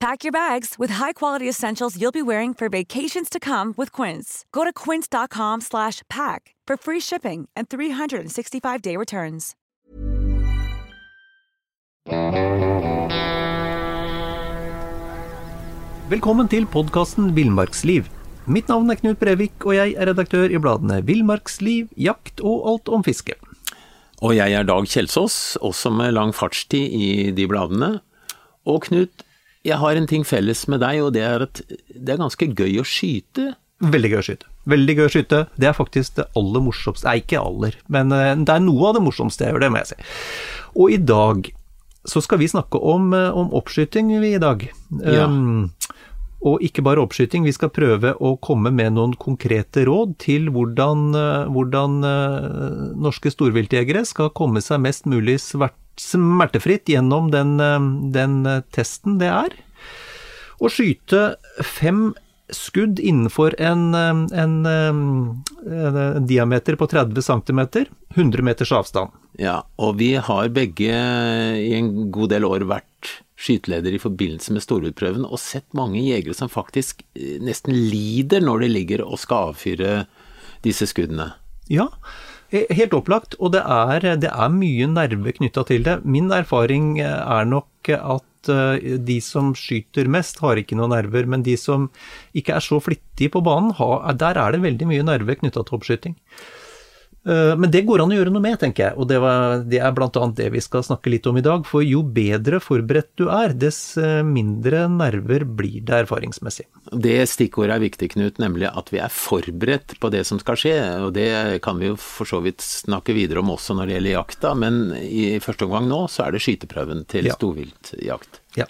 Pack your bags with high-quality essentials you'll be wearing for vacations to come with Quince. Go to quince.com slash pack for free shipping and 365-day returns. Velkommen til podkasten Villmarksliv. Mitt navn er Knut Brevik, og jeg er redaktør i bladene Villmarksliv, Jakt og Alt om fiske. Og jeg er Dag Kjelsås, også med lang fartstid i de bladene. Og Knut, jeg har en ting felles med deg, og det er at det er ganske gøy å skyte. Veldig gøy å skyte. Veldig gøy å skyte. Det er faktisk det aller morsomste Nei, ikke aller, men eh, det er noe av det morsomste jeg gjør, det må jeg si. Og i dag så skal vi snakke om, eh, om oppskyting vi i dag. Ja. Um, og ikke bare oppskyting, vi skal prøve å komme med noen konkrete råd til hvordan, eh, hvordan eh, norske storviltjegere skal komme seg mest mulig smertefritt gjennom den, eh, den testen det er. Å skyte fem skudd innenfor en, en, en diameter på 30 cm, 100 meters avstand. Ja, og vi har begge i en god del år vært skyteleder i forbindelse med storutprøven og sett mange jegere som faktisk eh, nesten lider når de ligger og skal avfyre disse skuddene. Ja, helt opplagt. Og det er, det er mye nerve knytta til det. Min erfaring eh, er nok at eh, de som skyter mest, har ikke noen nerver. Men de som ikke er så flittige på banen, har, der er det veldig mye nerve knytta til oppskyting. Eh, Men det går an å gjøre noe med, tenker jeg. Og det, var, det er bl.a. det vi skal snakke litt om i dag. For jo bedre forberedt du er, dess eh, mindre nerver blir det erfaringsmessig. Det stikkordet er viktig, Knut, nemlig at vi er forberedt på det som skal skje. Og det kan vi jo for så vidt snakke videre om også når det gjelder jakta, men i første omgang nå så er det skyteprøven til Ja. storviltjakt. Ja.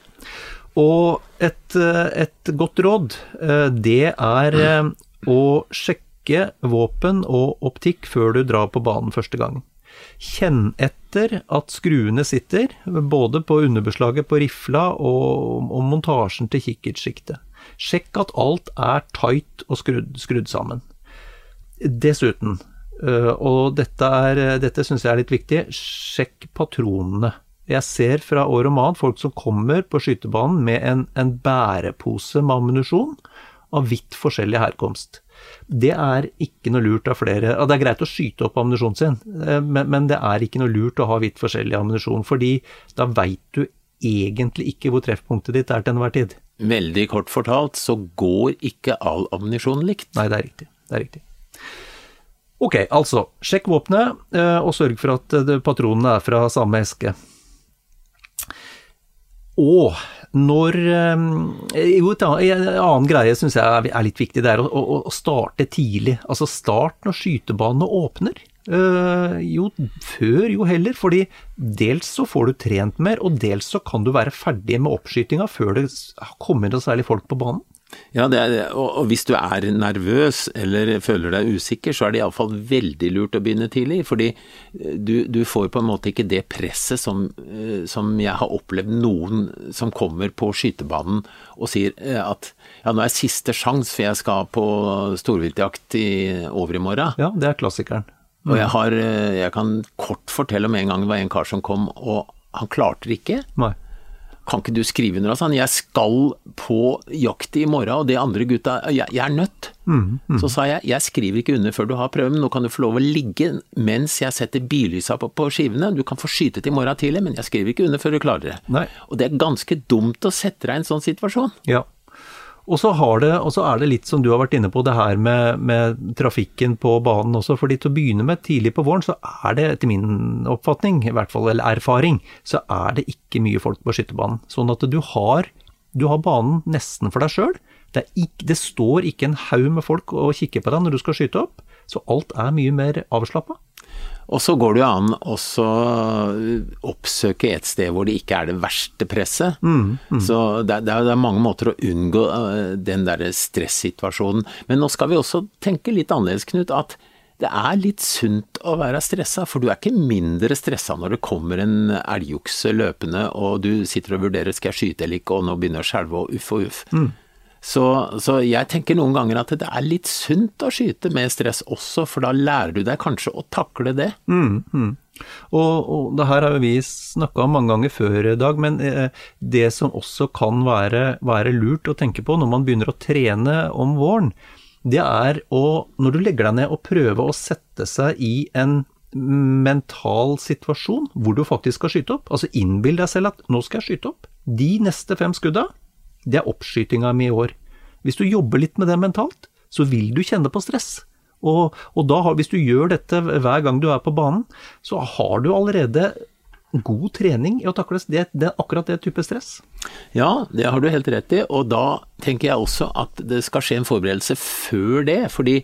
Og et, eh, et godt råd, det er å sjekke våpen og optikk før du drar på banen første gang. Kjenn etter at skruene sitter, både på underbeslaget på rifla og, og montasjen til kikkertsjiktet. Sjekk at alt er tight og skrudd, skrudd sammen. Dessuten, øh, og dette, er- dette syns jeg er litt viktig, sjekk patronene. Jeg ser fra år om annet folk som kommer på skytebanen med en, en bærepose med ammunisjon av vidt forskjellig herkomst. Det er ikke noe lurt av flere Det er greit å skyte opp ammunisjonen sin, eh, men, men det er ikke noe lurt å ha vidt forskjellig ammunisjon, fordi da veit du egentlig ikke hvor treffpunktet ditt er til enhver tid. Veldig kort fortalt så går ikke all ammunisjon likt. Nei, det er riktig. Det er riktig. Ok, altså, sjekk våpenet, eh, og sørg for at eh, patronene er fra samme eske. Og når eh, Jo, en annen greie syns jeg er- litt viktig, det er å starte tidlig. Altså start når skytebanene åpner. Eh, jo før, jo heller. Fordi dels så får du trent mer, og dels så kan du være ferdig med oppskytinga før det kommer noe særlig folk på banen. Ja, det er, og, hvis du er nervøs eller føler deg usikker, så er det iallfall veldig lurt å begynne tidlig. Fordi eh, du, du får på en måte ikke det presset som, eh, som jeg har opplevd noen som kommer på skytebanen og sier eh, at ja, nå er siste sjans, for jeg skal på storviltjakt i overmorgen. Ja, det er klassikeren. Og jeg, har, jeg kan kort fortelle om en gang det var en kar som kom, og han klarte det ikke. Nei. Kan ikke du skrive under? Altså, jeg skal på jakt i morgen, og de andre gutta Jeg, jeg er nødt. Så sa jeg jeg skriver ikke under før du har prøven, nå kan du få lov å ligge mens jeg setter billysa på, på skivene. Du kan få skytet i morgen tidlig, men jeg skriver ikke under før du klarer det. Nei. Og det er ganske dumt å sette deg i en sånn situasjon. Ja. Og så, er det litt som du har vært inne på, det her med, med trafikken på banen også. fordi til å begynne med, tidlig på våren, så er det etter min oppfatning, i hvert fall, eller erfaring, så er det ikke mye folk på skytterbanen. Sånn at du har, du har banen nesten for deg sjøl. Det, det, står ikke en haug med folk og kikker på deg når du skal skyte opp, så alt er mye mer avslappa. Og så går det jo an å oppsøke et sted hvor det ikke er det verste presset. Mm, mm. Så det, det, er, det, er, mange måter å unngå uh, den der stressituasjonen. Men nå skal vi også tenke litt annerledes, Knut. At det er litt sunt å være stressa, for du er ikke mindre stressa når det kommer en elgokse løpende og du sitter og vurderer skal jeg skyte eller ikke, og nå begynner jeg å skjelve og uff og uff. Mm. Så, så, jeg tenker noen ganger at det er litt sunt å skyte med stress også, for da lærer du deg kanskje å takle det. Mm, mm. Og, og, det her har vi snakka om mange ganger før i dag, men eh, det som også kan være, være, lurt å tenke på når man begynner å trene om våren, det er å, når du legger deg ned og prøve å sette seg i en mental situasjon hvor du faktisk skal skyte opp. Altså innbill deg selv at nå skal jeg skyte opp. De neste fem skudda det er oppskytinga mi i år. Hvis du jobber litt med det mentalt, så vil du kjenne på stress. Og, og da, hvis du gjør dette hver gang du er på banen, så har du allerede god trening i å takle det, det, akkurat det type stress. Ja, det har du helt rett i, og da tenker jeg også at det skal skje en forberedelse før det. fordi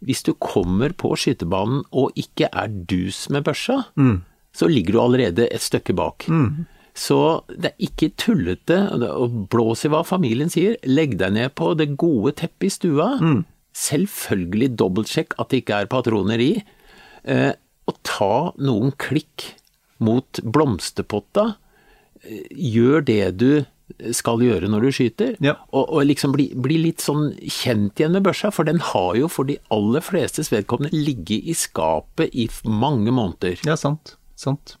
hvis du kommer på skytebanen og ikke er dus med børsa, mm. så ligger du allerede et stykke bak. Mm. Så det er ikke tullete å blåse i hva familien sier. Legg deg ned på det gode teppet i stua. Mm. Selvfølgelig dobbeltsjekk at det ikke er patroner i. Eh, og ta noen klikk mot blomsterpotta. Eh, gjør det du skal gjøre når du skyter. Ja. Og, og, liksom bli, bli, litt sånn kjent igjen med børsa, for den har jo for de aller flestes vedkommende ligget i skapet i mange måneder. Ja, sant. Sant.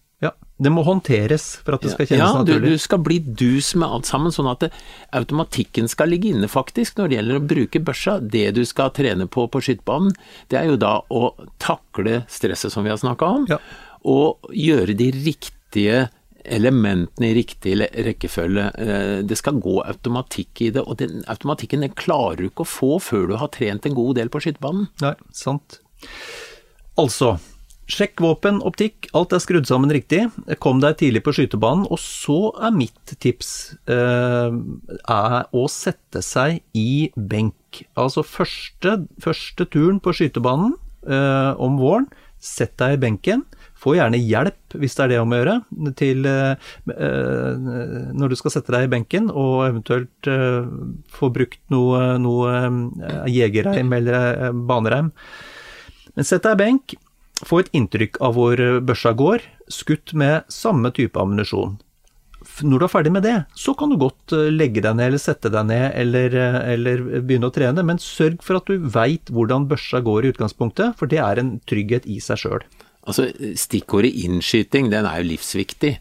Det må håndteres for at det skal kjennes ja, naturlig. Ja, du, skal bli dus med alt sammen, sånn at det, automatikken skal ligge inne faktisk når det gjelder å bruke børsa. Det du skal trene på på skytebanen, det er jo da å takle stresset som vi har snakka om, ja. og gjøre de riktige elementene i riktig rekkefølge. Eh, det skal gå automatikk i det, og den automatikken den klarer du ikke å få før du har trent en god del på skytebanen. Nei, sant. Altså, Sjekk våpen, optikk, alt er skrudd sammen riktig. Kom deg tidlig på skytebanen. Og så er mitt tips eh, er å sette seg i benk. Altså første, første turen på skytebanen eh, om våren, sett deg i benken. Få gjerne hjelp, hvis det er det om å gjøre, til eh, eh når du skal sette deg i benken, og eventuelt eh, få brukt noe, noe eh, jegerreim eller banereim. Men sett deg i benk få et inntrykk av hvor børsa går, skutt med samme type ammunisjon. Når du er ferdig med det, så kan du godt eh, legge deg ned eller sette deg ned eller, eh, eller begynne å trene, men sørg for at du veit hvordan børsa går i utgangspunktet, for det er en trygghet i seg sjøl. Altså, stikkordet innskyting, den er jo livsviktig.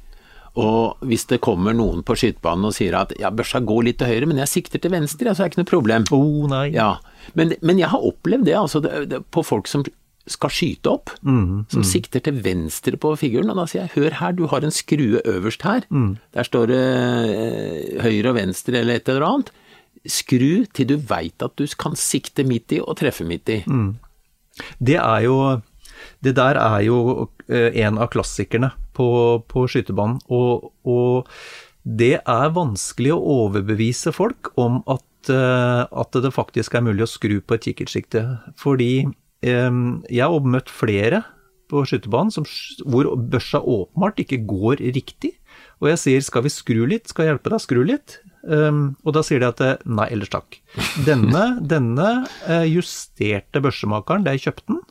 Og hvis det kommer noen på skytebanen og sier at ja, børsa går litt til høyre, men jeg sikter til venstre, så er det ikke noe problem. Oh, nei. Ja, men, men jeg har opplevd det, altså, det, det, på folk som skal skyte opp, mm, som mm. sikter til venstre på figuren. Og da sier jeg hør her, du har en skrue øverst her. Mm. Der står det eh, høyre og venstre eller et eller annet. Skru til du veit at du kan sikte midt i og treffe midt i. Mm. Det er jo Det der er jo eh, en av klassikerne på, på skytebanen. Og, og, det er vanskelig å overbevise folk om at, eh, at det faktisk er mulig å skru på et kikkertsikte. Fordi jeg har møtt flere på skytebanen hvor børsa åpenbart ikke går riktig. Og jeg sier skal vi skru litt, skal jeg hjelpe deg skru litt? Um, og da sier de at eh, nei, ellers takk. Denne, denne eh, justerte børsemakeren da jeg kjøpte den,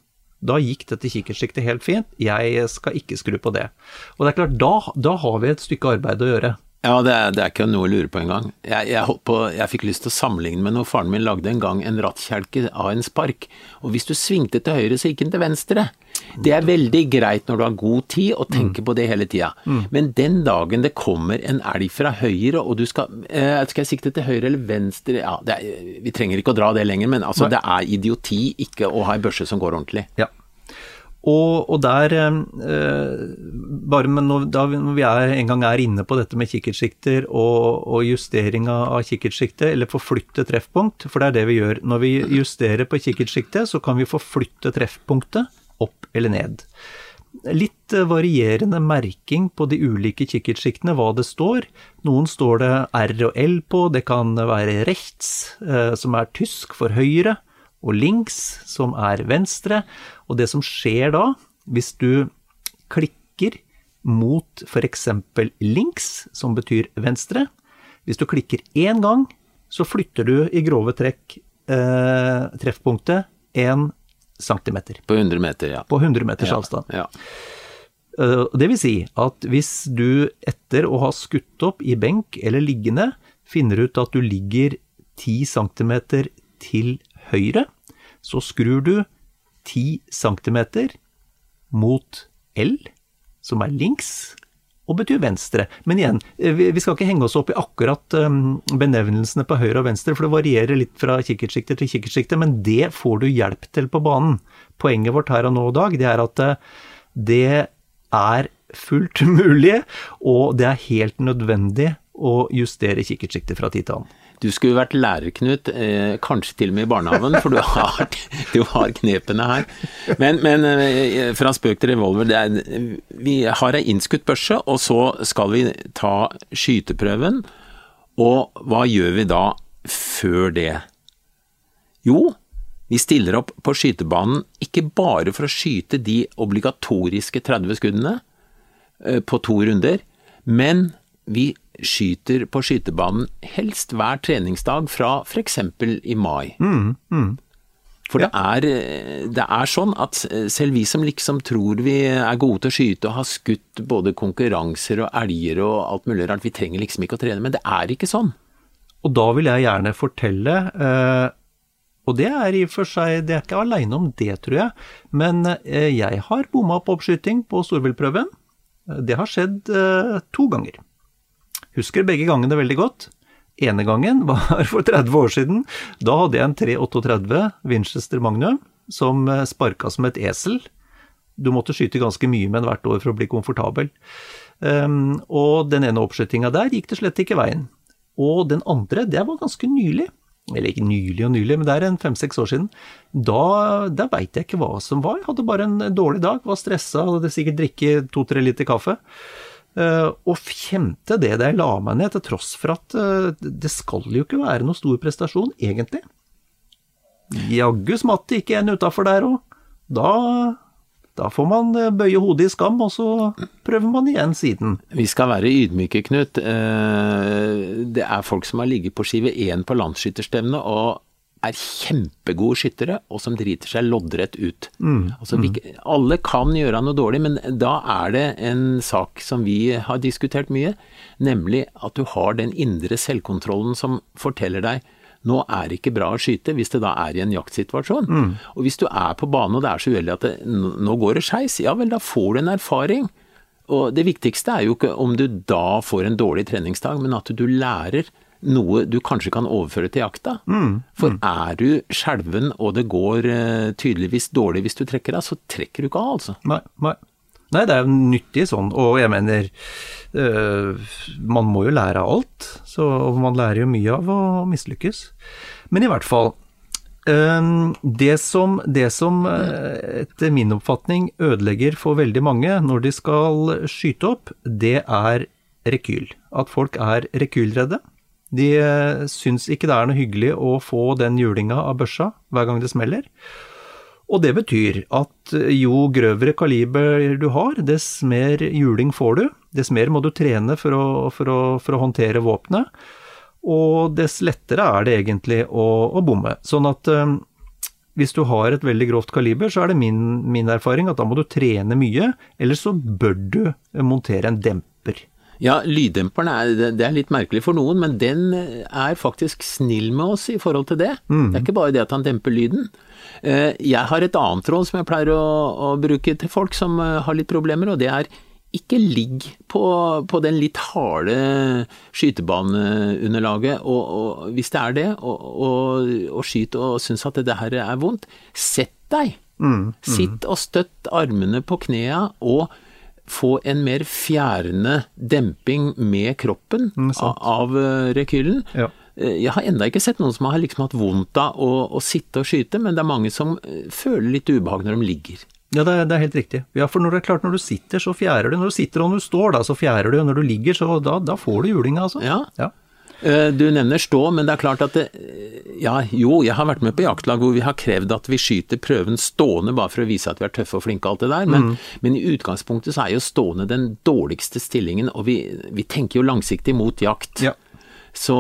da gikk dette kikkertsiktet helt fint. Jeg skal ikke skru på det. Og det er klart, da, da har vi et stykke arbeid å gjøre. Ja, det er, det er, ikke noe å lure på engang. Jeg, jeg, jeg fikk lyst til å sammenligne med noe. Faren min lagde en gang en rattkjelke av en spark, og hvis du svingte til høyre, så gikk den til venstre. Det er veldig greit når du har god tid og tenker mm. på det hele tida. Mm. Men den dagen det kommer en elg fra høyre, og du skal eh, Skal jeg sikte til høyre eller venstre? Ja, er, vi trenger ikke å dra det lenger, men altså, det er idioti ikke å ha ei børse som går ordentlig. Ja. Og, og der, eh, bare når, da, når vi er, en gang er inne på dette med kikkertsikter og, og justering av kikkertsiktet, eller forflytte treffpunkt, for det er det vi gjør. Når vi justerer på kikkertsiktet, så kan vi forflytte treffpunktet opp eller ned. Litt varierende merking på de ulike kikkertsiktene, hva det står. Noen står det R og L på, det kan være rechts, eh, som er tysk for høyre, og links, som er venstre. Og det som skjer da, hvis du klikker mot f.eks. links, som betyr venstre. Hvis du klikker én gang, så flytter du i grove trekk eh, treffpunktet én centimeter. På 100 meter, ja. På 100 meters ja, avstand. Ja. Eh, det vil si at hvis du etter å ha skutt opp i benk eller liggende, finner ut at du ligger 10 cm til høyre, så skrur du 10 cm mot L, som er links, og betyr venstre. Men igjen, eh, vi skal ikke henge oss opp i akkurat um, benevnelsene på høyre og venstre, for det varierer litt fra kikkertsikte til kikkertsikte, men det får du hjelp til på banen. Poenget vårt her og nå i dag, det er at eh, det er fullt mulig, og det er helt nødvendig å justere kikkertsiktet fra tid til annen. Du skulle vært lærer, Knut, eh, kanskje til og med i barnehagen, for du har, du har knepene her. Men, men eh, fra spøk til revolver, er, vi har ei innskutt børse, og så skal vi ta skyteprøven. Og hva gjør vi da før det? Jo, vi stiller opp på skytebanen ikke bare for å skyte de obligatoriske 30 skuddene eh, på to runder, men vi skyter på skytebanen helst hver treningsdag fra f.eks. i mai. Mm, mm. For det er, det er, sånn at selv vi som liksom tror vi er gode til å skyte og har skutt både konkurranser og elger og alt mulig rart, vi trenger liksom ikke å trene, men det er ikke sånn. Og da vil jeg gjerne fortelle, eh, og det er i og for seg, det er ikke aleine om det, tror jeg, men eh, jeg har bomma på oppskyting på storviltprøven. Det har skjedd eh, to ganger. Husker begge gangene veldig godt. Ene gangen var for 30 år siden. Da hadde jeg en 338 Winchester Magnum som eh, sparka som et esel. Du måtte skyte ganske mye med den hvert år for å bli komfortabel. Um, og den ene oppskytinga der gikk det slett ikke veien. Og den andre, det var ganske nylig. Eller ikke nylig og nylig, men det er en fem-seks år siden. Da, da veit jeg ikke hva som var. Jeg hadde bare en dårlig dag, var stressa, hadde sikkert drikket to-tre liter kaffe. Eh, og kjente det da jeg la meg ned, til tross for at eh, det skal jo ikke være noe stor prestasjon, egentlig. Jaggu smatt det ikke en utafor der òg. Da, da får man eh, bøye hodet i skam, og så prøver man igjen siden. Vi skal være ydmyke, Knut. Det er folk som har ligget på skive én på landsskytterstevnet og er kjempegode skyttere, og som driter seg loddrett ut. Mm, altså, vi, alle kan gjøre noe dårlig, men da er det en sak som vi har diskutert mye, nemlig at du har den indre selvkontrollen som forteller deg nå er det ikke bra å skyte, hvis det da er i en jaktsituasjon. Mm. Og hvis du er på banen og det er så uheldig at det, nå går det skeis, ja vel, da får du en erfaring. Og det viktigste er jo ikke om du da får en dårlig treningsdag, men at du lærer noe du kanskje kan overføre til jakta. Mm. For er du skjelven og det går uh, tydeligvis dårlig hvis du trekker deg, så trekker du ikke av, altså. Nei, nei. Nei, det er jo nyttig sånn, og jeg mener øh, Man må jo lære av alt, så man lærer jo mye av å mislykkes. Men i hvert fall øh, det som, det som etter min oppfatning ødelegger for veldig mange når de skal skyte opp, det er rekyl. At folk er rekylredde. De syns ikke det er noe hyggelig å få den julinga av børsa hver gang det smeller. Og det betyr at jo grøvere kaliber du har, dess mer juling får du. Dess mer må du trene for å, for å, for å håndtere våpenet. Og dess lettere er det egentlig å, å bomme. Sånn at um, hvis du har et veldig grovt kaliber, så er det min, min erfaring at da må du trene mye, eller så bør du montere en demper. Ja, lyddemperen er, det er litt merkelig for noen, men den er faktisk snill med oss i forhold til det. Mm. Det er ikke bare det at han demper lyden. Jeg har et annet råd som jeg pleier å, å bruke til folk som har litt problemer, og det er ikke ligg på, på den litt harde skytebaneunderlaget, og, og, hvis det er det, og, og, og skyt og syns at det her er vondt, sett deg. Mm, mm. Sitt og støtt armene på knea, og få en mer fjerne demping med kroppen Mm, av, eh, rekylen. Ja. Eh, Jeg har enda ikke sett noen som har liksom hatt vondt av å, å sitte og skyte, men det er mange som eh, føler litt ubehag når de ligger. Ja, det er, det er helt riktig. Ja, for når det er klart, når du sitter, så fjærer du. Når du sitter og når du står, da, så fjærer du. Når du ligger, så da, da får du julinga, altså. Ja. ja. Eh, Du nevner stå, men det er klart at det, Ja, jo, jeg har vært med på jaktlag hvor vi har krevd at vi skyter prøven stående bare for å vise at vi er tøffe og flinke og alt det der, men, men i utgangspunktet så er jo stående den dårligste stillingen, og vi, vi tenker jo langsiktig mot jakt. Ja. Så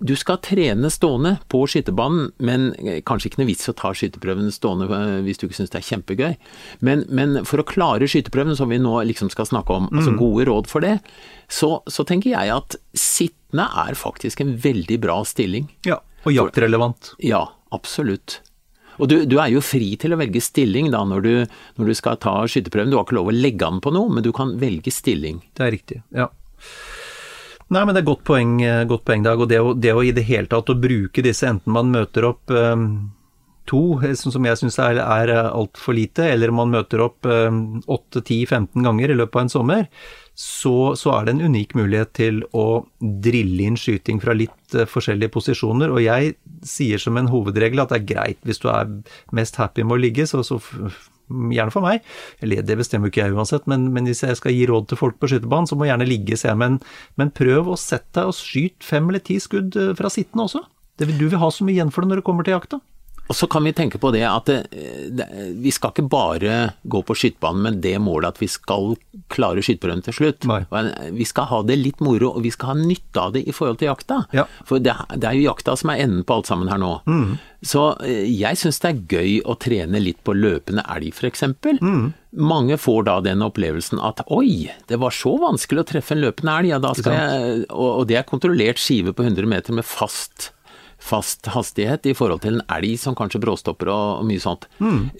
du- skal trene stående på skytebanen, men eh, kanskje ikke noe vits å ta skyteprøven stående eh, hvis du ikke syns det er kjempegøy. Men, men for å klare skyteprøven, som vi nå liksom skal snakke om, altså gode råd for det, så, så tenker jeg at sittende er faktisk en veldig bra stilling. ja. Og jaktrelevant. Ja, absolutt. Og du, du er jo fri til å velge stilling da når du, når du skal ta skyteprøven. Du har ikke lov å legge an på noe, men du kan velge stilling. Det er riktig, ja. Nei, men det er godt poeng, eh, godt poeng Dag. Og det å, det å i det hele tatt å bruke disse, enten man møter opp um, to, eh, som jeg syns er, er altfor lite, eller man møter opp åtte, ti, 15 ganger i løpet av en sommer, så, så er det en unik mulighet til å drille inn skyting fra litt forskjellige posisjoner. Og jeg sier som en hovedregel at det er greit hvis du er mest happy med å ligge, så, så gjerne for meg. Eller det bestemmer ikke jeg uansett, men, men hvis jeg skal gi råd til folk på skytebanen, så må jeg gjerne ligge, sier jeg. Men, men prøv å sette deg og skyt fem eller ti skudd eh, fra sittende også. Det, vil- du vil ha så mye igjen for det når det kommer til jakta. Og så kan vi tenke på det at det, det, vi skal ikke bare gå på skytebanen med det målet at vi skal klare skyteprøven til slutt. Nei. Vi skal ha det litt moro, og vi skal ha nytte av det i forhold til jakta. Ja. For det, det er jo jakta som er enden på alt sammen her nå. Så eh, jeg syns det er gøy å trene litt på løpende elg, f.eks. Mange får da den opplevelsen at oi, det var så vanskelig å treffe en løpende elg, ja da skal jeg og det er kontrollert skive på 100 meter med fast fast hastighet i forhold til en elg som kanskje bråstopper og, mye sånt. Mm.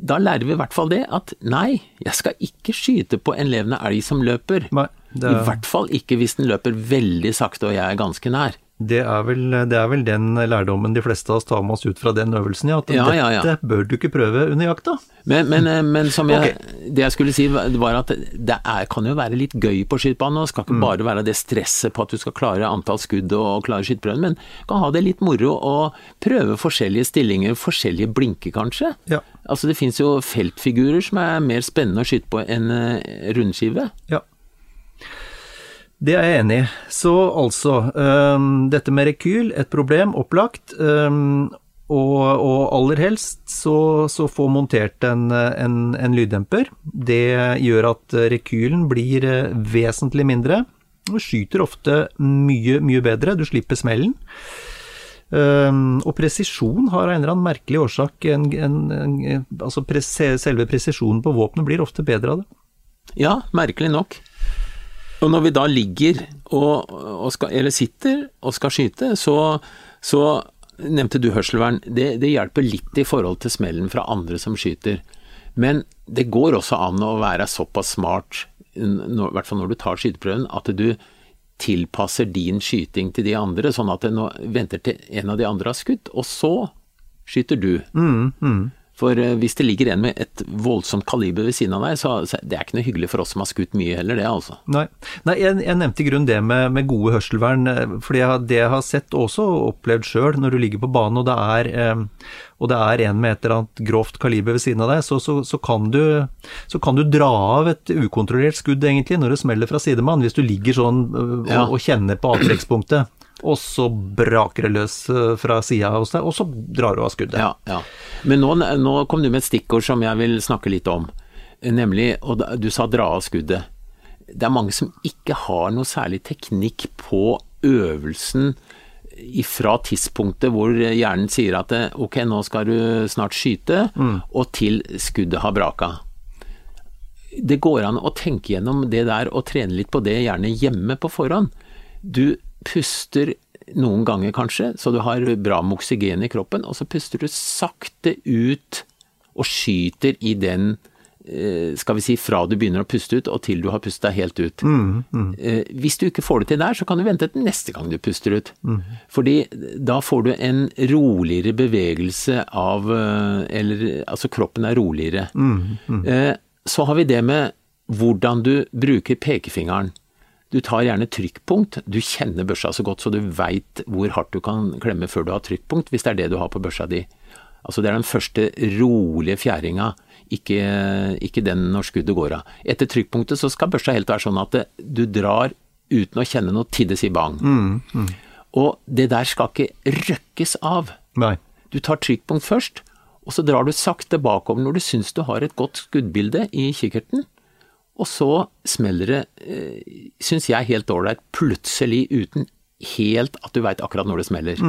Da lærer vi i hvert fall det at nei, jeg skal ikke skyte på en levende elg som løper. Nei, det- I hvert fall ikke hvis den løper veldig sakte og jeg er ganske nær. Det er, vel, det er vel den lærdommen de fleste av oss tar med oss ut fra den øvelsen, ja. At Ja, ja, ja. dette bør du ikke prøve under jakta. Men, men, eh, men som jeg, det jeg skulle si var at det er, kan jo være litt gøy på skytebanen. og Det skal ikke bare være det stresset på at du skal klare antall skudd og klare skyteprøven, men kan ha det litt moro og prøve forskjellige stillinger, forskjellige blinker kanskje. Ja. Altså Det fins jo feltfigurer som er mer spennende å skyte på enn eh, rundskive. Ja. Det er jeg enig i. Så altså, um, dette med rekyl, et problem, opplagt. Um, og, og aller helst så, så få montert en, en, en lyddemper. Det gjør at rekylen blir eh, vesentlig mindre. Du skyter ofte mye, mye bedre, du slipper smellen. Um, og presisjon har en eller annen merkelig årsak en, Altså pres, selve presisjonen på våpenet blir ofte bedre av det. Ja, merkelig nok. Og når vi da ligger og, og skal, eller sitter og skal skyte, så, så nevnte du hørselvern. Det, det hjelper litt i forhold til smellen fra andre som skyter. Men det går også an å være såpass smart, i hvert fall når du tar skyteprøven, at du tilpasser din skyting til de andre, sånn at du venter til en av de andre har skutt, og så skyter du. For eh, hvis det ligger en med et voldsomt kaliber ved siden av deg, så, så det er ikke noe hyggelig for oss som har skutt mye heller, det altså. Nei, Nei jeg, jeg nevnte i grunnen det med, med gode hørselvern, for det jeg har sett også og opplevd sjøl, når du ligger på banen og det er, eh, og det er en med et eller annet grovt kaliber ved siden av deg, så, så, så, kan du, så kan du dra av et ukontrollert skudd egentlig når det smeller fra sidemann, hvis du ligger sånn eh, og, Ja. og kjenner på avtrekkspunktet. Og så braker det løs eh, fra sida hos deg, og så drar du av skuddet. Ja, ja. Men nå, nå kom du med et stikkord som jeg vil snakke litt om, nemlig, og du sa dra av skuddet. Det er mange som ikke har noe særlig teknikk på øvelsen fra tidspunktet hvor hjernen sier at ok, nå skal du snart skyte, og til skuddet har braka. Det går an å tenke gjennom det der og trene litt på det, gjerne hjemme på forhånd. Du puster noen ganger kanskje, så du har bra med oksygen i kroppen, og så puster du sakte ut og skyter i den eh, skal vi si fra du begynner å puste ut og til du har pustet deg helt ut. Eh, Hvis du ikke får det til der, så kan du vente til neste gang du puster ut. Fordi da får du en roligere bevegelse av eh, Eller altså kroppen er roligere. Mm, Så har vi det med hvordan du bruker pekefingeren. Du tar gjerne trykkpunkt. Du kjenner børsa så godt så du veit hvor hardt du kan klemme før du har trykkpunkt, hvis det er det du har på børsa di. Altså det er den første rolige fjæringa, ikke, ikke den når skuddet går av. Etter trykkpunktet så skal børsa helt være sånn at det, du drar uten å kjenne noe til det sier bang. Og det der skal ikke røkkes av. Nei. Du tar trykkpunkt først, og så drar du sakte bakover når du syns du har et godt skuddbilde i kikkerten. Og så smeller det, eh, syns jeg, helt ålreit, plutselig uten helt at du veit akkurat når det smeller.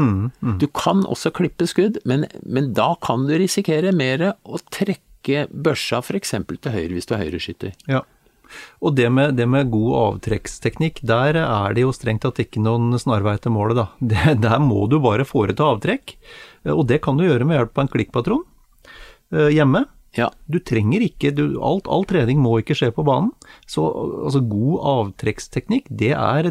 Du kan også klippe skudd, men, men da kan du risikere mer å trekke børsa f.eks. til høyre hvis du er høyreskytter. Ja. Og det med, det med god avtrekksteknikk, der er det jo strengt tatt ikke noen snarvei til målet, da. Det, der må du bare foreta avtrekk, og det kan du gjøre med hjelp av en klikkpatron eh, hjemme. Ja, Du trenger ikke du, alt, All trening må ikke skje på banen. Så altså, god avtrekksteknikk, det er,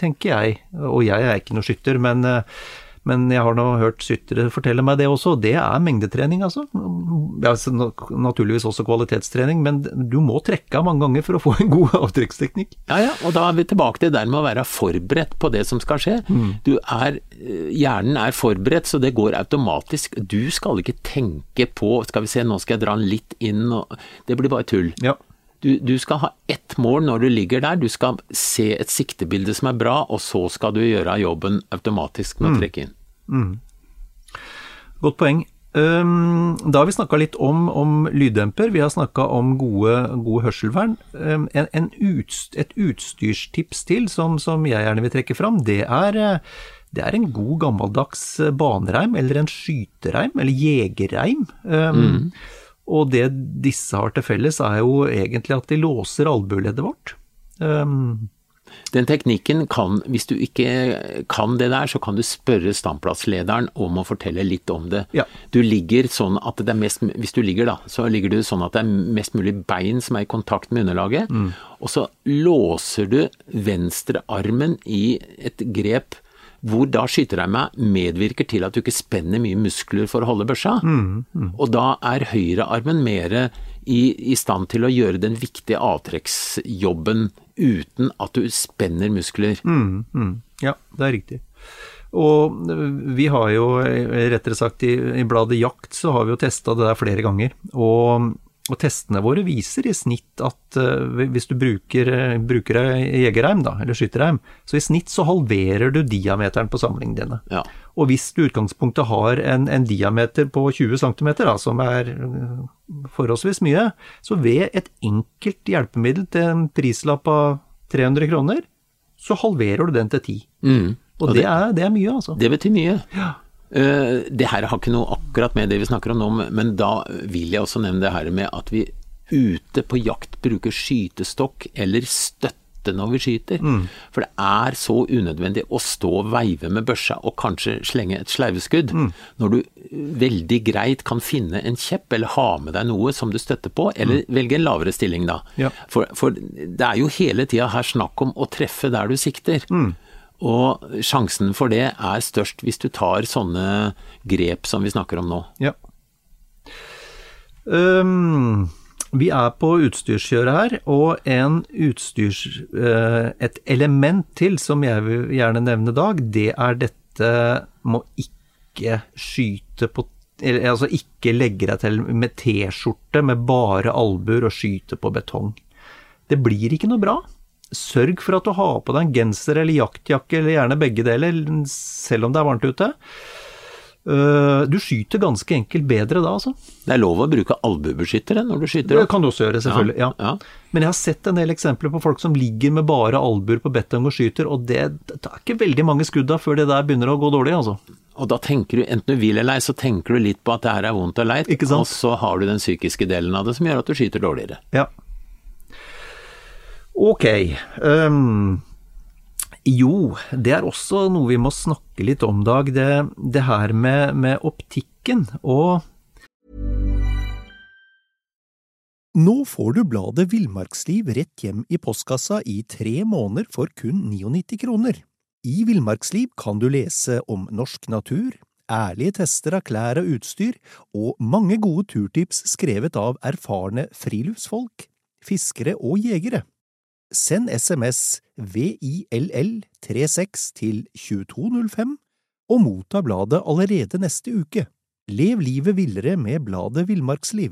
tenker jeg, og jeg er ikke noe skytter, men, eh, men jeg har nå hørt syttere fortelle meg det også, det er mengdetrening, altså. Ja, naturligvis også kvalitetstrening, men du må trekke av mange ganger for å få en god avtrekksteknikk. ja, ja, og da er vi tilbake til det med å være forberedt på det som skal skje. Du er, hjernen er forberedt, så det går automatisk. Du skal ikke tenke på skal vi se, nå skal jeg dra den litt inn, og det blir bare tull. Ja. Du, du skal ha ett mål når du ligger der, du skal se et siktebilde som er bra, og så skal du gjøre jobben automatisk med å trekke inn. Godt poeng. Um, da har vi snakka litt om, om lyddemper, vi har snakka om gode, gode hørselvern. Um, en, en utst, et utstyrstips til som, som jeg gjerne vil trekke fram, det er, det er en god gammeldags banereim, eller en skytereim, eller jegerreim. Um, Og det disse har til felles, er jo egentlig at de låser albueleddet vårt. Um, Den teknikken kan, hvis du ikke kan det der, så kan du spørre standplasslederen om å fortelle litt om det. Ja. Du ligger sånn at det er mest, hvis du ligger da, så ligger du sånn at det er mest mulig bein som er i kontakt med underlaget, og så låser du venstrearmen i et grep hvor da skytereimet medvirker til at du ikke spenner mye muskler for å holde børsa. Og da er høyrearmen mer i, i stand til å gjøre den viktige avtrekksjobben uten at du spenner muskler. Mm, mm. Ja, det er riktig. Og øh, vi har jo, eh, rettere sagt i, i bladet Jakt, så har vi jo testa det der flere ganger. Og, og testene våre viser i snitt at uh, hvis du bruker, øh, bruker jegerreim, da, eller skytterreim, så i snitt så halverer du diameteren på samlingene dine. Ja. Og hvis du i utgangspunktet har en, en diameter på 20 cm, da, som er øh, forholdsvis mye, så ved et enkelt hjelpemiddel til en prislapp av 300 kroner, så halverer du den til 10. Mm. Og, det, er, det er mye, altså. Det betyr mye. Ja. Eh, det her har ikke noe akkurat med det vi snakker om nå, men da vil jeg også nevne det her med at vi ute på jakt bruker skytestokk eller støtte når vi skyter. For det er så unødvendig å stå og veive med børsa og kanskje slenge et sleiveskudd, når du veldig greit kan finne en kjepp eller ha med deg noe som du støtter på, eller velge en lavere stilling da. Ja. For, for det er jo hele tida her snakk om å treffe der du sikter. Og sjansen for det er størst hvis du tar sånne grep som vi snakker om nå. Ja. Um, vi er på utstyrskjøret her, og utstyrs... øh, et element til som jeg vil gjerne nevne, Dag, det er dette må ikke skyte på eller, altså ikke legge deg til med T-skjorte med bare albuer og skyte på betong. Det blir ikke noe bra. Sørg for at du har på deg en genser eller jaktjakke, eller gjerne begge deler, selv om det er varmt ute. Øh, Du skyter ganske enkelt bedre da, altså. Det er lov å bruke albuebeskyttere når du skyter. Det kan du også gjøre, selvfølgelig. Ja. Ja. Men jeg har sett en del eksempler på folk som ligger med bare albuer på betong og skyter, og det, det er ikke veldig mange skudd da før det der begynner å gå dårlig, altså. Og da tenker du, enten du vil eller ei, så tenker du litt på at det her er vondt og leit, og så har du den psykiske delen av det som gjør at du skyter dårligere. Ja. Ok. Um, jo, det er også noe vi må snakke litt om, Dag. Det, det her med, med optikken og Nå får du bladet Villmarksliv rett hjem i postkassa i tre måneder for kun 99 kroner. I Villmarksliv kan du lese om norsk natur, ærlige tester av klær og utstyr, og mange gode turtips skrevet av erfarne friluftsfolk. fiskere og jegere. Send SMS VILL36 til 2205 og motta bladet allerede neste uke. Lev livet villere med bladet Villmarksliv.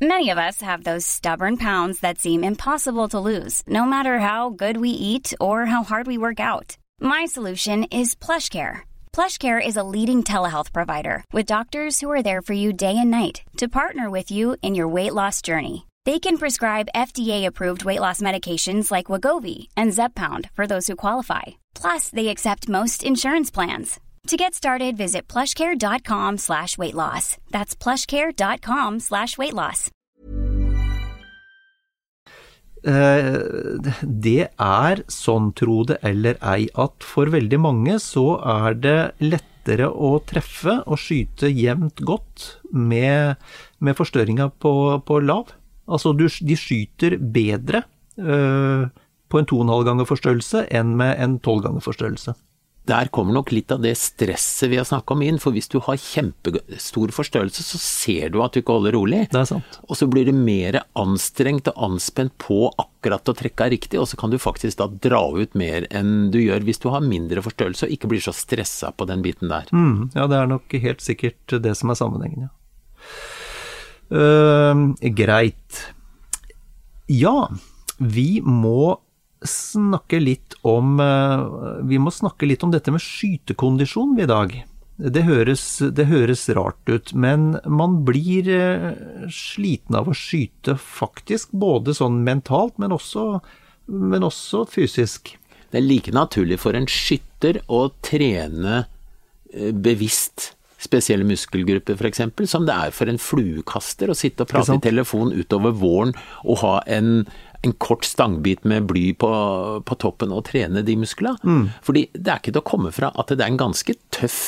Many of us have those stubborn pounds that seem impossible to lose, no matter how good we eat or how hard we work out. My PlushCare. PlushCare is a leading telehealth provider with doctors who are there for you day and night to partner with you in your weight loss journey. They can prescribe FDA-approved weight loss medications like Wagovi and Zeppound for those who qualify. Plus, they accept most insurance plans. To get started, visit plushcare.com slash weight loss. That's plushcare.com slash weight loss. Uh, Det er sånn, tro det eller ei, at for veldig mange så er det lettere å treffe og skyte jevnt godt med, med forstørringa på, på lav. Altså du, de skyter bedre eh, på en 2,5 ganger forstørrelse enn med en 12 ganger forstørrelse. Der kommer nok litt av det stresset vi har snakka om inn, for hvis du har kjempestor forstørrelse, så ser du at du ikke holder rolig. Det er sant. Og så blir du mer anstrengt og anspent på akkurat å trekke riktig, og så kan du faktisk da dra ut mer enn du gjør hvis du har mindre forstørrelse og ikke blir så stressa på den biten der. Mm, ja, det er nok helt sikkert det som er sammenhengen, ja. Eh, greit. Ja, vi må snakke litt om uh, Vi må snakke litt om dette med skytekondisjon i dag. Det høres, det høres rart ut, men man blir uh, sliten av å skyte faktisk, både sånn mentalt, men også, men også fysisk. Det er like naturlig for en skytter å trene eh, bevisst spesielle muskelgrupper f.eks., som det er for en fluekaster å sitte og prate i telefon utover våren og ha en, en kort stangbit med bly på, på toppen og trene de musklene. Mm. Fordi det er ikke til å komme fra at det er en ganske tøff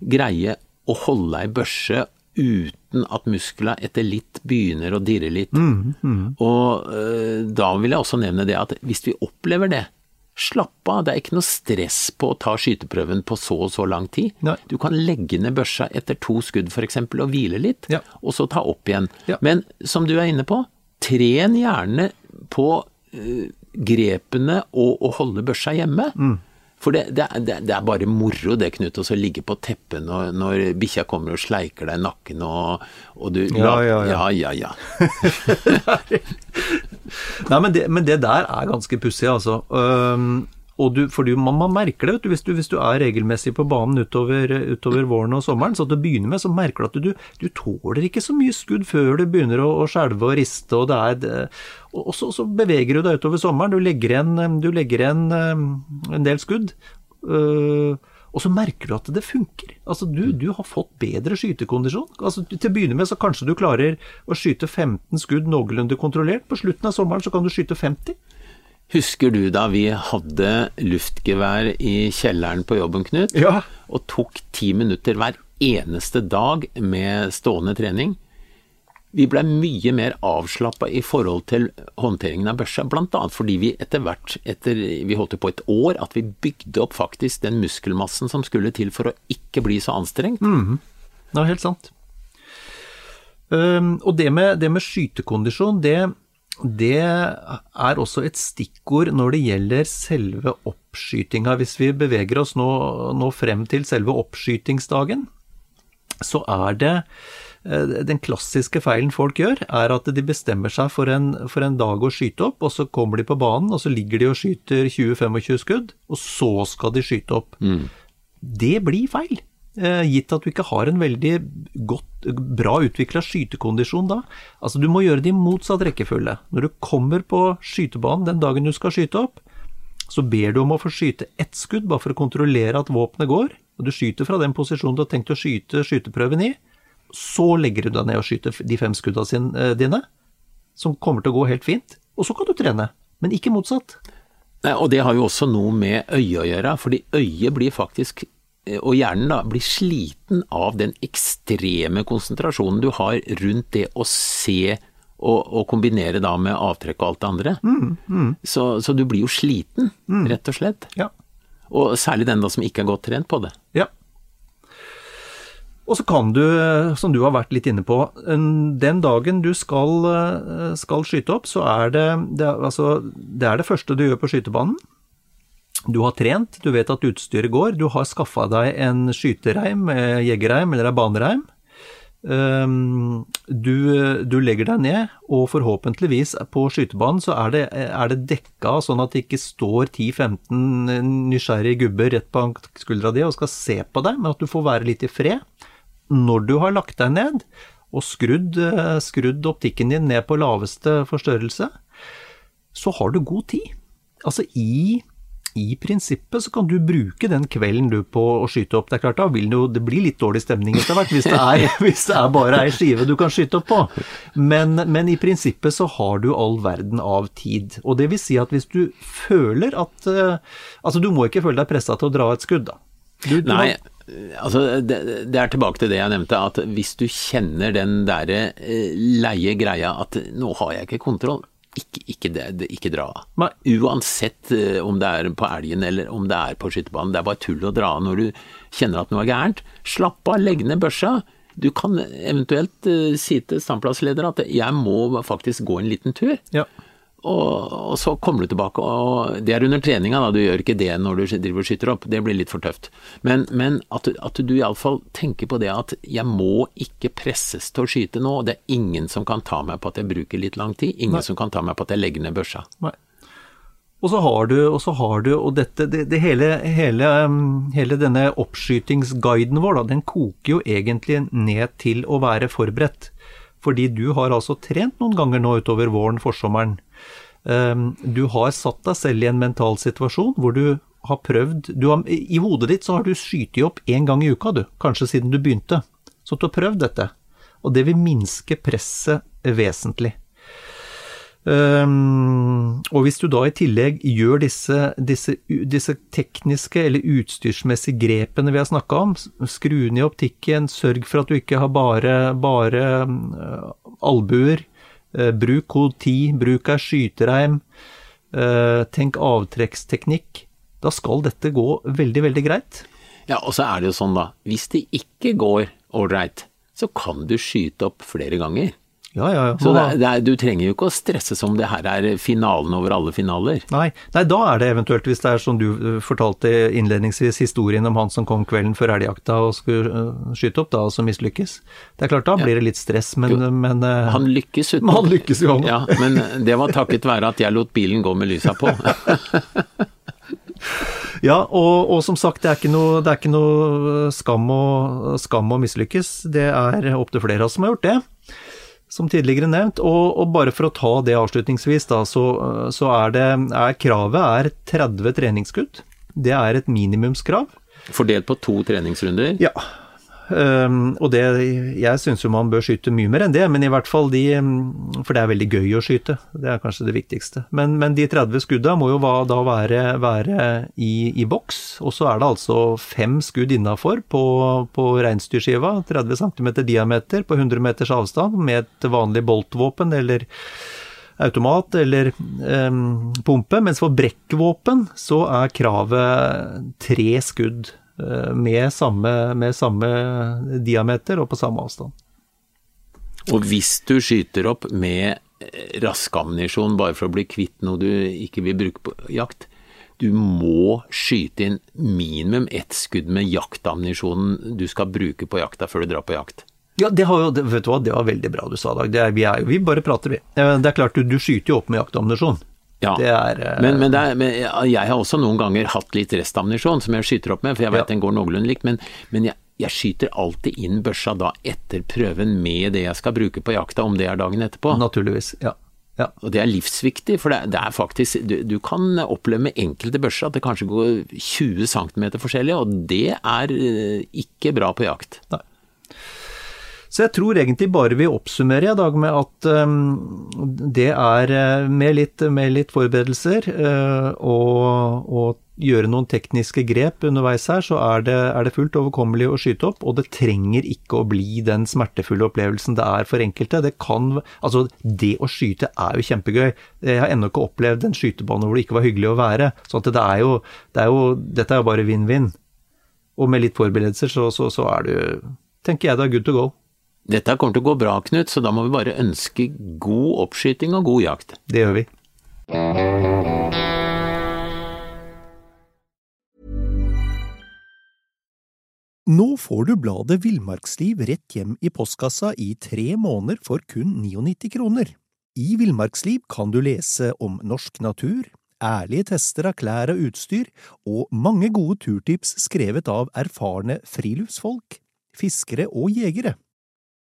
greie å holde ei børse uten at muskler etter litt begynner å dirre litt. Mm, Og øh, da vil jeg også nevne det at hvis vi opplever det, slapp av, det er ikke noe stress på å ta skyteprøven på så og så lang tid. Nei. Du kan legge ned børsa etter to skudd f.eks. og hvile litt, Ja. og så ta opp igjen. Ja. Men som du er inne på, tren gjerne på uh, grepene og å holde børsa hjemme. Mm. For det, det, det, er bare moro det, Knut, å ligge på teppet når, når bikkja kommer og sleiker deg i nakken og, og du Ja, ja, ja. ja, ja, ja. Nei, men det, men det der er ganske pussig, altså. Øhm, og du, for man, man merker det du, hvis, du, hvis du er regelmessig på banen utover, utover våren og sommeren. Så til å begynne med så merker du at du, tåler ikke så mye skudd før du begynner å, å skjelve og riste. Og, er, og så, så beveger du deg utover sommeren. Du legger igjen, du legger igjen en del skudd. Øh, og så merker du at det funker. Altså, du, du har fått bedre skytekondisjon. Altså, til å begynne med så kanskje du klarer å skyte 15 skudd noenlunde kontrollert. På slutten av sommeren så kan du skyte 50. Husker du da vi hadde luftgevær i kjelleren på jobben, Knut? Ja. Og tok ti minutter hver eneste dag med stående trening? Vi blei mye mer avslappa i forhold til håndteringen av børsa, bl.a. fordi vi etter hvert, etter vi holdt på et år, at vi bygde opp faktisk den muskelmassen som skulle til for å ikke bli så anstrengt. Mm. Det er helt sant. Um, og det med, det med skytekondisjon, det, det er også et stikkord når det gjelder selve oppskytinga. Hvis vi beveger oss nå, nå frem til selve oppskytingsdagen, så er det eh, den klassiske feilen folk gjør, er at de bestemmer seg for en, for en dag å skyte opp, og så kommer de på banen, og så ligger de og skyter 20-25 skudd, og så skal de skyte opp. Det blir feil. Eh, gitt at du ikke har en veldig godt, bra utvikla skytekondisjon da. Altså Du må gjøre det i motsatt rekkefølge. Når du kommer på skytebanen den dagen du skal skyte opp, så ber du om å få skyte ett skudd, bare for å kontrollere at våpenet går. Og du skyter fra den posisjonen du har tenkt å skyte skyteprøven i. Så legger du deg ned og skyter de fem skudda eh, dine, som kommer til å gå helt fint. Og så kan du trene, men ikke motsatt. Og det har jo også noe med øyet å gjøre, fordi øyet blir faktisk, og hjernen da, blir sliten av den ekstreme konsentrasjonen du har rundt det å se og, og kombinere da med avtrekk og alt det andre. Så, så du blir jo sliten, rett og slett. Ja. Og særlig den da som ikke er godt trent på det. Ja. Og så kan du, som du har vært litt inne på, den dagen du skal, skal skyte opp, så er det det, altså, det er det første du gjør på skytebanen. Du har trent, du vet at utstyret går, du har skaffa deg en skytereim, jegerreim eller en banereim. Ehm, du, du, legger deg ned, og forhåpentligvis på skytebanen så er det, er det dekka sånn at det ikke står 10-15 nysgjerrige gubber rett på skuldra di og skal se på deg, men at du får være litt i fred. Når du har lagt deg ned og skrudd, skrudd optikken din ned på laveste forstørrelse, så har du god tid. Altså i i prinsippet så kan du bruke den kvelden du på å skyte opp. Det er klart da vil jo, det blir litt dårlig stemning etter hvert hvis det er, hvis det er bare ei skive du kan skyte opp på. Men, men, i prinsippet så har du all verden av tid. Og det vil si at hvis du føler at uh, Altså du må ikke føle deg pressa til å dra et skudd, da. Du, du Nei. Altså, det, det, er tilbake til det jeg nevnte, at hvis du kjenner den derre eh, leie greia at nå har jeg ikke kontroll, ikke, ikke, det, ikke dra av. Uansett uh, om det er på elgen eller om det er på skytebanen. Det er bare tull å dra av når du kjenner at noe er gærent. Slapp av, legg ned børsa. Du kan eventuelt uh, si til standplassleder at jeg må faktisk gå en liten tur. Ja og, og, så kommer du tilbake, og det er under treninga, da, du gjør ikke det når du driver og skyter opp, det blir litt for tøft. Men, men at, at du iallfall tenker på det at jeg må ikke presses til å skyte nå, det er ingen som kan ta meg på at jeg bruker litt lang tid, ingen Nei. som kan ta meg på at jeg legger ned børsa. Nei. Og så har du, og så har du, og dette, det, det hele, hele, um, hele, denne oppskytingsguiden vår, da, den koker jo egentlig ned til å være forberedt. Fordi du har altså trent noen ganger nå utover våren, forsommeren. Ehm, du har satt deg selv i en mental situasjon hvor du har prøvd du har, I hodet ditt så har du skutt opp én gang i uka, du. Kanskje siden du begynte. Så du har prøvd dette. Og det vil minske presset vesentlig. Um, og hvis du da i tillegg gjør disse, disse, disse tekniske eller utstyrsmessige grepene vi har snakka om, skru ned optikken, sørg for at du ikke har bare, bare uh, albuer, Eh, bruk kode 10, bruk av skytereim, eh, tenk avtrekksteknikk. Da skal dette gå veldig, veldig greit. Ja, og så er det jo sånn, da. Hvis det ikke går ålreit, så kan du skyte opp flere ganger. Ja, ja, ja. Så det, det er, du trenger jo ikke å stresse som det her er finalen over alle finaler. Nei. Nei, da er det eventuelt, hvis det er som du eh, fortalte innledningsvis, historien om han som kom kvelden før elgjakta og skulle uh, skyte opp, da, og så mislykkes. Det er klart, da blir det litt stress, men, jo, men uh, Han lykkes uten Han lykkes jo, han. Ja, men det var takket være at jeg lot bilen gå med lysa på. Ja, og, og, som sagt, det er ikke noe, er ikke noe skam, å, skam å mislykkes. Det er opptil flere av oss som har gjort det som tidligere nevnt. Og, og, bare for å ta det avslutningsvis, da, så, så er, det, er kravet er 30 treningskutt. Det er et minimumskrav. Fordelt på to treningsrunder? Ja. Um, og det Jeg syns jo man bør skyte mye mer enn det, men i hvert fall de For det er veldig gøy å skyte, det er kanskje det viktigste. Men, men de 30 skudda må jo da være, være i, i, boks, og så er det altså fem skudd innafor på, på reinsdyrskiva, 30 cm diameter på 100 meters avstand, med et vanlig boltvåpen eller automat eller um, pumpe, mens for brekkvåpen så er kravet tre skudd med samme, med samme diameter og på samme avstand. Og hvis du skyter opp med rask raskammunisjon bare for å bli kvitt noe du ikke vil bruke på jakt, du må skyte inn minimum ett skudd med jaktammunisjonen du skal bruke på jakta før du drar på jakt. Ja, det, har jo, vet du hva, det var veldig bra du sa, Dag. Det er, vi, er, vi bare prater, vi. Eh, det er klart, du, du skyter jo opp med jaktammunisjon. Ja, er, uh... men, men, er, men, jeg har også noen ganger hatt litt restammunisjon som jeg skyter opp med, for jeg vet ja. den går noenlunde likt. Men, men jeg, jeg, skyter alltid inn børsa da etter prøven med det jeg skal bruke på jakta, om det er dagen etterpå. Naturligvis, ja. Ja. Og det er livsviktig, for det, det er faktisk du, du, kan oppleve med enkelte børser at det kanskje går 20 cm forskjellig, og det er uh, ikke bra på jakt. Nei. Så jeg tror egentlig bare vi oppsummerer i dag med at um, det er eh, med litt, med litt forberedelser uh, og, og, gjøre noen tekniske grep underveis her, så er det, er det, fullt overkommelig å skyte opp. Og det trenger ikke å bli den smertefulle opplevelsen det er for enkelte. Det kan, altså det å skyte er jo kjempegøy. Jeg har ennå ikke opplevd en skytebane hvor det ikke var hyggelig å være. Så det er jo, det er jo, dette er jo bare vinn-vinn. Og med litt forberedelser så, så, så er det jo tenker jeg det er good to go. Dette kommer til å gå bra, Knut, så da må vi bare ønske god oppskyting og god jakt. Det gjør vi. Nå får du bladet Villmarksliv rett hjem i postkassa i tre måneder for kun 99 kroner. I Villmarksliv kan du lese om norsk natur, ærlige tester av klær og utstyr, og mange gode turtips skrevet av erfarne friluftsfolk, fiskere og jegere.